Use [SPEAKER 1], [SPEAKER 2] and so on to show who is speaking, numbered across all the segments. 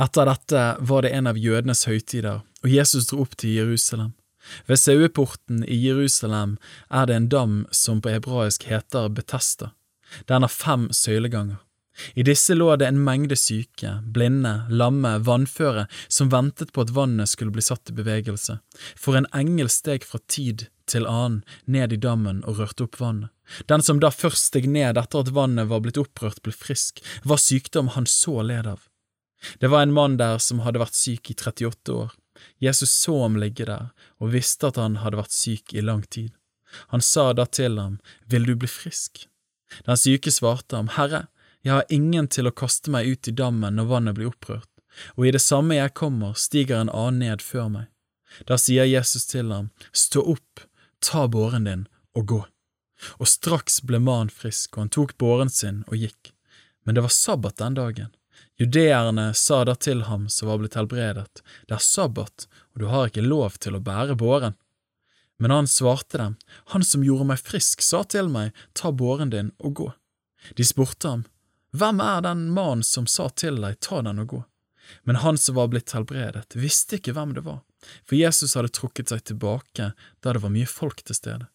[SPEAKER 1] Etter dette var det en av jødenes høytider, og Jesus dro opp til Jerusalem. Ved saueporten i Jerusalem er det en dam som på hebraisk heter Betesta. Den har fem søyleganger. I disse lå det en mengde syke, blinde, lamme, vannføre som ventet på at vannet skulle bli satt i bevegelse, for en engel steg fra tid til annen ned i dammen og rørte opp vannet. Den som da først steg ned etter at vannet var blitt opprørt, ble frisk, var sykdom han så led av. Det var en mann der som hadde vært syk i 38 år. Jesus så ham ligge der og visste at han hadde vært syk i lang tid. Han sa da til ham, Vil du bli frisk? Den syke svarte ham, Herre, jeg har ingen til å kaste meg ut i dammen når vannet blir opprørt, og i det samme jeg kommer, stiger en annen ned før meg. Da sier Jesus til ham, Stå opp, ta båren din og gå. Og straks ble mannen frisk, og han tok båren sin og gikk. Men det var sabbat den dagen. Judeerne sa da til ham som var blitt helbredet, Det er sabbat, og du har ikke lov til å bære båren. Men han svarte dem, Han som gjorde meg frisk, sa til meg, Ta båren din og gå. De spurte ham, Hvem er den mannen som sa til deg, ta den og gå? Men han som var blitt helbredet, visste ikke hvem det var, for Jesus hadde trukket seg tilbake da det var mye folk til stede.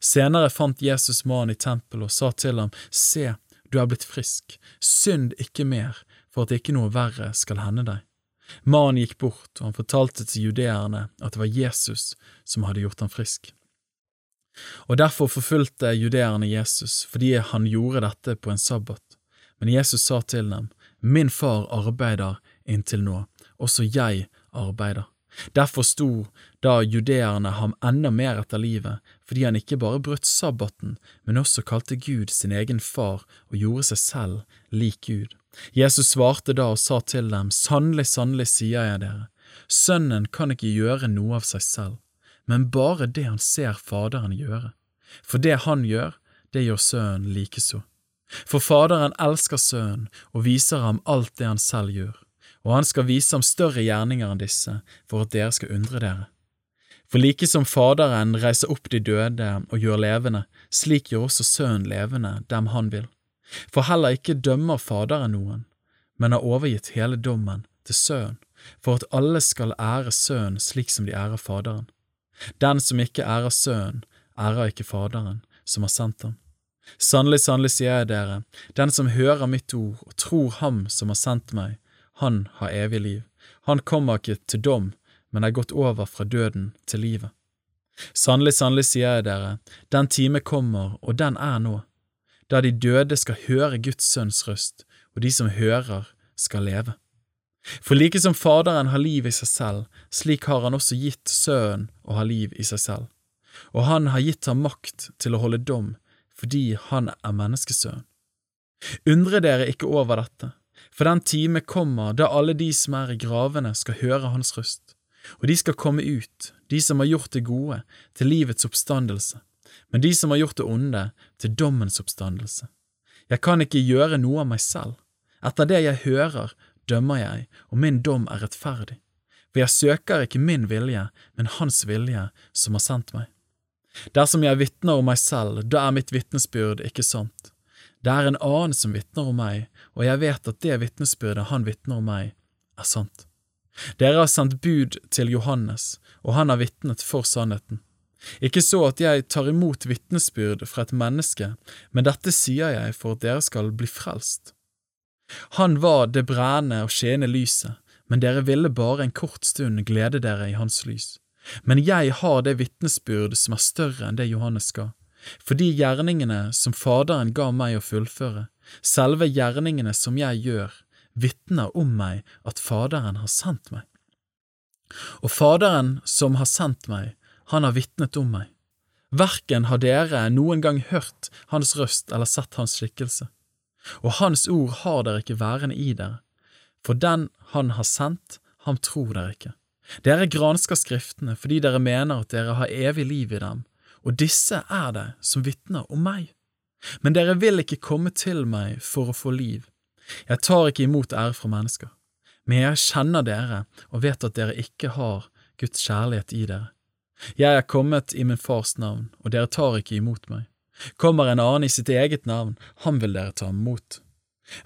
[SPEAKER 1] Senere fant Jesus mannen i tempelet og sa til ham, Se, du er blitt frisk, synd ikke mer, for at ikke noe verre skal hende deg. Mannen gikk bort, og han fortalte til judeerne at det var Jesus som hadde gjort ham frisk. Og derfor forfulgte judeerne Jesus fordi han gjorde dette på en sabbat. Men Jesus sa til dem, Min far arbeider inntil nå, også jeg arbeider. Derfor sto da judeerne ham enda mer etter livet, fordi han ikke bare brøt sabbaten, men også kalte Gud sin egen far og gjorde seg selv lik Gud. Jesus svarte da og sa til dem, Sannelig, sannelig sier jeg dere, Sønnen kan ikke gjøre noe av seg selv, men bare det han ser Faderen gjøre. For det han gjør, det gjør Sønnen likeså. For Faderen elsker Sønnen og viser ham alt det han selv gjør, og han skal vise ham større gjerninger enn disse, for at dere skal undre dere. For like som Faderen reiser opp de døde og gjør levende, slik gjør også Sønnen levende dem han vil. For heller ikke dømmer Faderen noen, men har overgitt hele dommen til Sønnen, for at alle skal ære Sønnen slik som de ærer Faderen. Den som ikke ærer Sønnen, ærer ikke Faderen, som har sendt ham. Sannelig, sannelig sier jeg dere, den som hører mitt ord og tror Ham som har sendt meg, han har evig liv. Han kommer ikke til dom, men er gått over fra døden til livet. Sannelig, sannelig sier jeg dere, den time kommer, og den er nå, da de døde skal høre Guds sønns røst, og de som hører, skal leve. For like som Faderen har liv i seg selv, slik har han også gitt Sønnen å ha liv i seg selv. Og han har gitt ham makt til å holde dom, fordi han er menneskesønn. Undre dere ikke over dette, for den time kommer da alle de som er i gravene skal høre hans røst, og de skal komme ut, de som har gjort det gode, til livets oppstandelse, men de som har gjort det onde, til dommens oppstandelse. Jeg kan ikke gjøre noe av meg selv. Etter det jeg hører, dømmer jeg, og min dom er rettferdig. For jeg søker ikke min vilje, men Hans vilje som har sendt meg. Dersom jeg vitner om meg selv, da er mitt vitnesbyrd ikke sant. Det er en annen som vitner om meg, og jeg vet at det vitnesbyrdet han vitner om meg, er sant. Dere har sendt bud til Johannes, og han har vitnet for sannheten. Ikke så at jeg tar imot vitnesbyrd fra et menneske, men dette sier jeg for at dere skal bli frelst. Han var det brennende og skjene lyset, men dere ville bare en kort stund glede dere i hans lys. Men jeg har det vitnesbyrd som er større enn det Johannes ga, fordi gjerningene som Faderen ga meg å fullføre, selve gjerningene som jeg gjør, vitner om meg at Faderen har sendt meg. Og Faderen som har sendt meg, han har vitnet om meg. Verken har dere noen gang hørt hans røst eller sett hans skikkelse, og hans ord har dere ikke værende i dere, for den han har sendt, ham tror dere ikke. Dere gransker Skriftene fordi dere mener at dere har evig liv i dem, og disse er det som vitner om meg. Men dere vil ikke komme til meg for å få liv. Jeg tar ikke imot ære fra mennesker, men jeg kjenner dere og vet at dere ikke har Guds kjærlighet i dere. Jeg er kommet i min fars navn, og dere tar ikke imot meg. Kommer en annen i sitt eget navn, han vil dere ta imot.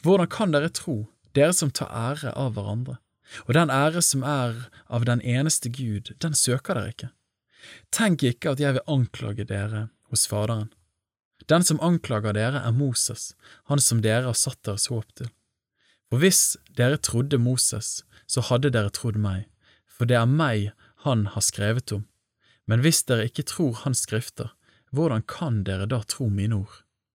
[SPEAKER 1] Hvordan kan dere tro, dere som tar ære av hverandre? og den ære som er av den eneste Gud, den søker dere ikke. Tenk ikke at jeg vil anklage dere hos Faderen. Den som anklager dere, er Moses, han som dere har satt deres håp til. For hvis dere trodde Moses, så hadde dere trodd meg, for det er meg han har skrevet om. Men hvis dere ikke tror hans skrifter, hvordan kan dere da tro mine ord?